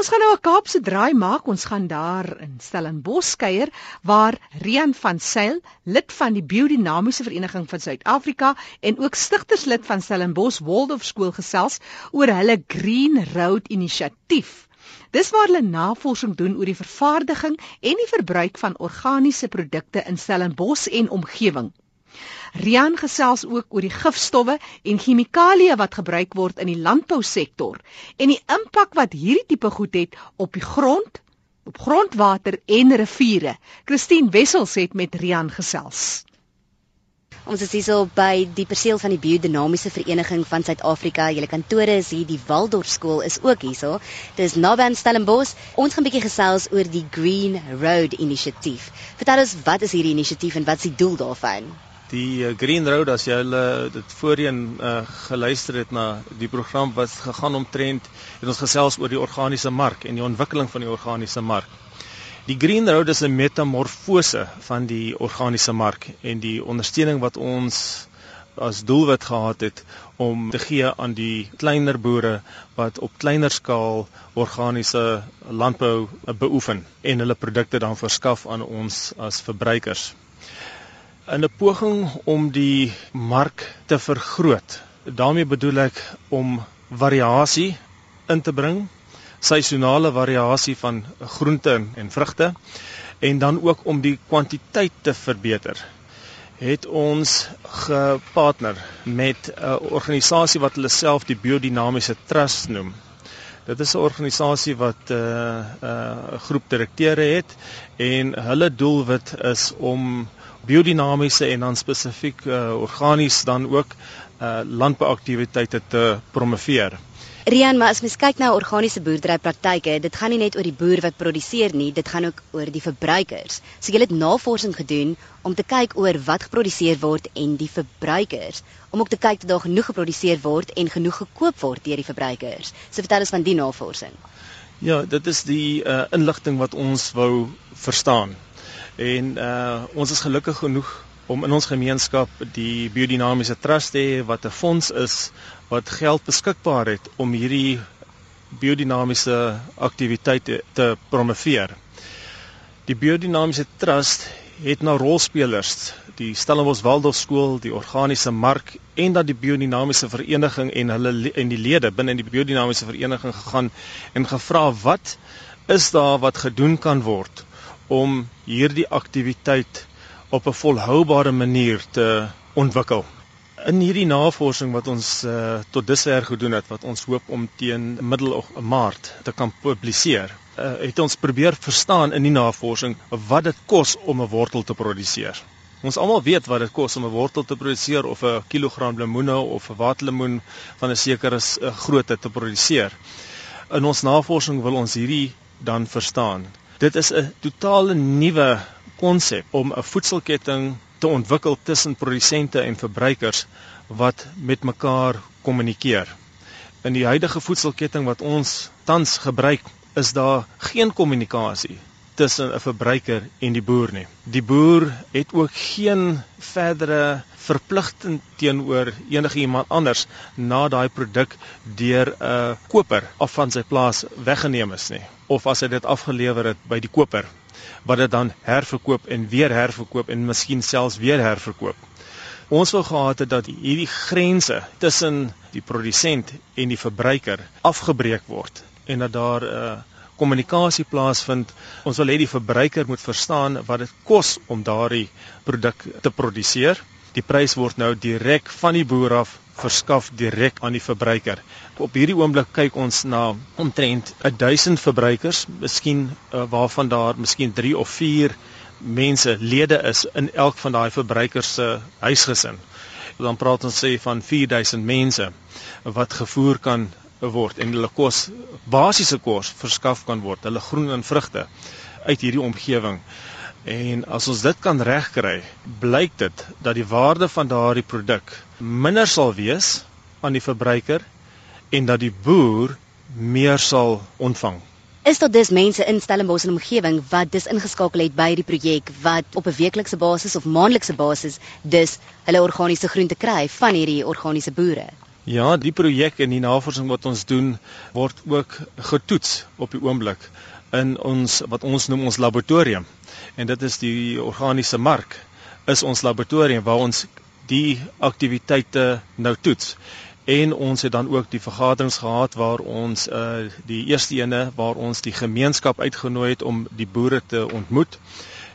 Ons gaan nou 'n Kaapse draai maak. Ons gaan daar in Stellenbosch kuier waar Rian van Sail, lid van die Biodinamiese Vereniging van Suid-Afrika en ook stigterslid van Stellenbosch Waldorf Skool gesels oor hulle Green Road inisiatief. Dis waar hulle navorsing doen oor die vervaardiging en die verbruik van organiese produkte in Stellenbosch en omgewing. Rian gesels ook oor die gifstowwe en chemikalieë wat gebruik word in die landbousektor en die impak wat hierdie tipe goed het op die grond, op grondwater en riviere. Christine Wessels het met Rian gesels. Ons is hierso by die perseel van die Biodinamiese Vereniging van Suid-Afrika. Julle kantore is hier, die Waldorf skool is ook hierso. Dis naby aan Stellenbosch. Ons gaan 'n bietjie gesels oor die Green Road inisiatief. Vertel ons wat is hierdie inisiatief en wat is die doel daarvan? Die uh, Green Road as jy hulle dit voorheen uh, geluister het na die program wat gegaan omtrent het ons gesels oor die organiese mark en die ontwikkeling van die organiese mark. Die Green Road is 'n metamorfose van die organiese mark en die ondersteuning wat ons as doelwit gehad het om te gee aan die kleiner boere wat op kleiner skaal organiese landbou beoefen en hulle produkte dan verskaf aan ons as verbruikers in 'n poging om die mark te vergroot. daarmee bedoel ek om variasie in te bring, seisonale variasie van groente en vrugte en dan ook om die kwantiteit te verbeter. Het ons gepartner met 'n organisasie wat hulle self die Biodinamiese Trust noem. Dit is 'n organisasie wat 'n uh, 'n uh, groep direkteure het en hulle doelwit is om biodinamiese en dan spesifiek uh, organies dan ook uh, landbouaktiwiteite te promoveer. Rian, maar as mens kyk na organiese boerderypraktyke, dit gaan nie net oor die boer wat produseer nie, dit gaan ook oor die verbruikers. So jy het navorsing gedoen om te kyk oor wat geproduseer word en die verbruikers, om ook te kyk dat daar genoeg geproduseer word en genoeg gekoop word deur die verbruikers. So vertel ons van die navorsing. Ja, dit is die uh, inligting wat ons wou verstaan en uh ons is gelukkig genoeg om in ons gemeenskap die biodinamiese trust te hê wat 'n fonds is wat geld beskikbaar het om hierdie biodinamiese aktiwiteite te promoveer. Die biodinamiese trust het nou rolspelers, die Stellenbosch Waldorf skool, die organiese mark en dat die biodinamiese vereniging en hulle en die lede binne die biodinamiese vereniging gegaan en gevra wat is daar wat gedoen kan word om hierdie aktiwiteit op 'n volhoubare manier te ontwikkel. In hierdie navorsing wat ons uh, tot dusver gedoen het wat ons hoop om teen middel Maart te kan publiseer, uh, het ons probeer verstaan in die navorsing wat dit kos om 'n wortel te produseer. Ons almal weet wat dit kos om 'n wortel te produseer of 'n kilogram lemoene of 'n waterlemoen van 'n sekere uh, grootte te produseer. In ons navorsing wil ons hierdie dan verstaan. Dit is 'n totale nuwe konsep om 'n voedselketting te ontwikkel tussen produsente en verbruikers wat met mekaar kommunikeer. In die huidige voedselketting wat ons tans gebruik, is daar geen kommunikasie tussen 'n verbruiker en die boer nie. Die boer het ook geen verdere verpligting teenoor enige iemand anders na daai produk deur 'n koper af van sy plaas weggeneem is nie of as hy dit afgelewer het by die koper wat dit dan herverkoop en weer herverkoop en miskien selfs weer herverkoop. Ons wou gehad het dat hierdie grense tussen die produsent en die verbruiker afgebreek word en dat daar 'n uh, kommunikasie plaasvind. Ons wil hê die verbruiker moet verstaan wat dit kos om daardie produk te produseer. Die prys word nou direk van die boer af verskaf direk aan die verbruiker. Op hierdie oomblik kyk ons na omtrent 1000 verbruikers, miskien uh, waarvan daar miskien 3 of 4 mense lede is in elk van daai verbruikers se huisgesin. Dan praat ons sê van 4000 mense wat gevoer kan word en hulle kos basiese kos verskaf kan word, hulle groen en vrugte uit hierdie omgewing. En as ons dit kan regkry, blyk dit dat die waarde van daardie produk minder sal wees aan die verbruiker en dat die boer meer sal ontvang. Is daar dus mense in Stellenbosch en omgewing wat dis ingeskakel het by die projek wat op 'n weeklikse basis of maandelikse basis dus hulle organiese groente kry van hierdie organiese boere? Ja, die projek en die navorsing wat ons doen word ook getoets op die oomblik in ons wat ons noem ons laboratorium. En dit is die organiese mark is ons laboratorium waar ons die aktiwiteite nou toets en ons het dan ook die vergaderings gehad waar ons uh die eerste ene waar ons die gemeenskap uitgenooi het om die boere te ontmoet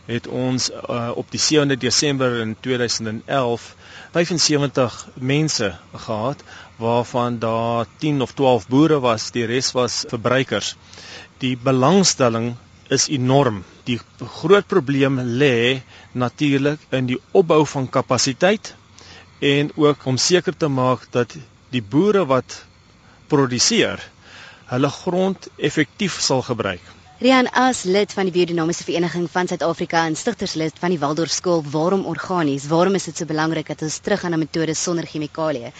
het ons uh, op die 7de Desember in 2011 75 mense gehad waarvan daar 10 of 12 boere was die res was verbruikers die belangstelling is enorm die groot probleem lê natuurlik in die opbou van kapasiteit en ook om seker te maak dat die boere wat produseer hulle grond effektief sal gebruik. Rian as lid van die biodinamiese vereniging van Suid-Afrika en stigterslid van die Waldorf skool, waarom organies? Waarom is dit so belangrik dat ons teruggaan na metodes sonder chemikalieë?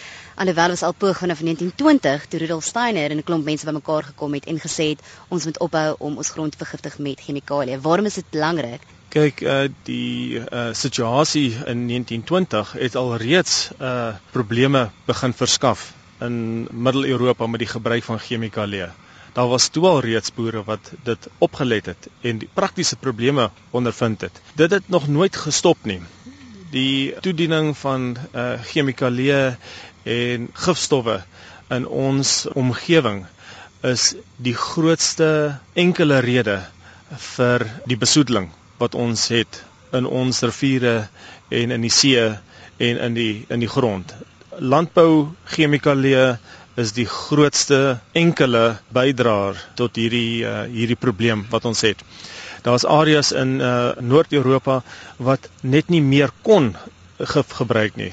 Alhoewel ons al poog vanaf 1920 toe Rudolf Steiner en 'n klomp mense bymekaar gekom het en gesê het ons moet ophou om ons grond vergiftig met chemikalieë. Waarom is dit belangrik? Kyk, uh, die uh, situasie in 1920 het al reeds uh, probleme begin verskaf in Middel-Europa met die gebruik van chemikalieë. Daar was toe al reeds boere wat dit opgelet het en die praktiese probleme ondervind het. Dit het nog nooit gestop nie. Die toediening van uh, chemikalieë en gifstowwe in ons omgewing is die grootste enkele rede vir die besoedeling wat ons het in ons riviere en in die see en in die in die grond. Landbou chemikalieë is die grootste enkele bydraer tot hierdie uh, hierdie probleem wat ons het. Daar's areas in uh, Noord-Europa wat net nie meer kon gif gebruik nie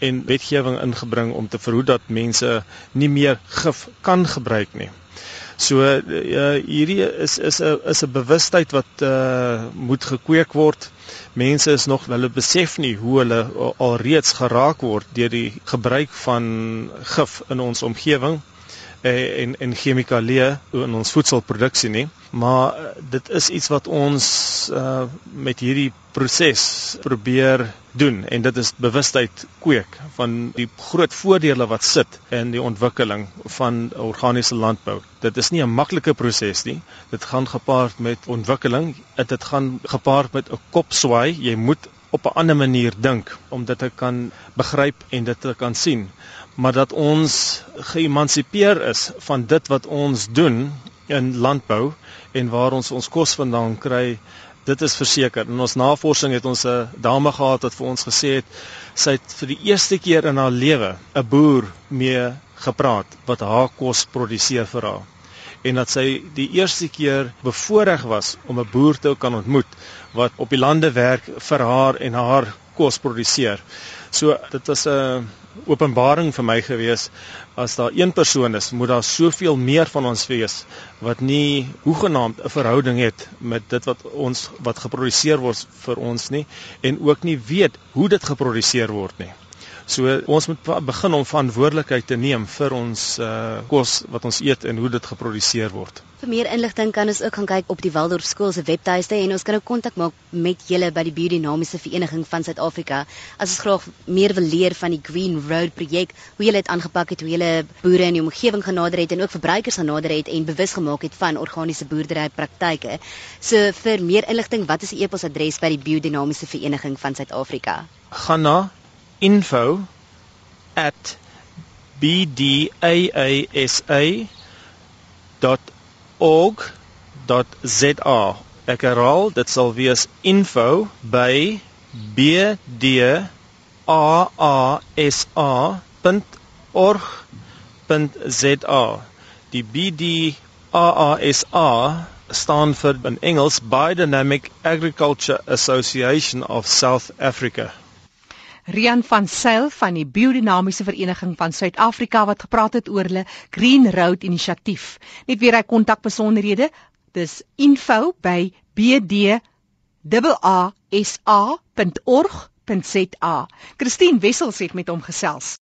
en wetgewing ingebring om te verhoed dat mense nie meer gif kan gebruik nie. So uh, hierdie is is 'n is 'n bewustheid wat uh, moet gekweek word. Mense is nog hulle besef nie hoe hulle alreeds geraak word deur die gebruik van gif in ons omgewing en en chemikalieë in ons voedselproduksie nie maar eh, dit is iets wat ons uh, met hierdie proses probeer doen en dit is bewustheid kweek van die groot voordele wat sit in die ontwikkeling van organiese landbou. Dit is nie 'n maklike proses nie. Dit gaan gepaard met ontwikkeling, dit gaan gepaard met 'n kopswaai. Jy moet op 'n ander manier dink om dit te kan begryp en dit te kan sien maar dat ons geëmansipeer is van dit wat ons doen in landbou en waar ons ons kos vandaan kry dit is verseker. In ons navorsing het ons 'n dame gehad wat vir ons gesê het sy het vir die eerste keer in haar lewe 'n boer mee gepraat wat haar kos produseer vir haar en dat sy die eerste keer bevoorreg was om 'n boer te kan ontmoet wat op die lande werk vir haar en haar kos produseer. So dit was 'n openbaring vir my gewees as daar een persoon is, moet daar soveel meer van ons wees wat nie hoegenaamd 'n verhouding het met dit wat ons wat geproduseer word vir ons nie en ook nie weet hoe dit geproduseer word nie. So ons moet begin om verantwoordelikheid te neem vir ons uh, kos wat ons eet en hoe dit geproduseer word. Vir meer inligting kan ons ook gaan kyk op die Waldorf skool se webtuiste en ons kan ook kontak maak met julle by die Biodinamiese Vereniging van Suid-Afrika as ons graag meer wil leer van die Green Road projek, hoe julle dit aangepak het, hoe julle boere in die omgewing genader het en ook verbruikers genader het en bewus gemaak het van organiese boerdery praktyke. So vir meer inligting, wat is die e-posadres by die Biodinamiese Vereniging van Suid-Afrika? Gaan na info@bdaasa org.za. Ek herhaal, dit sal wees info by bdaasa.org.za. Die BDAASA staan vir in Engels Biodynamic Agriculture Association of South Africa. Rian van Sail van die Biodinamiese Vereniging van Suid-Afrika wat gepraat het oor hulle Green Road inisiatief. Net weer hy kontak besonderhede. Dis info@bdasa.org.za. Christine Wessels het met hom gesels.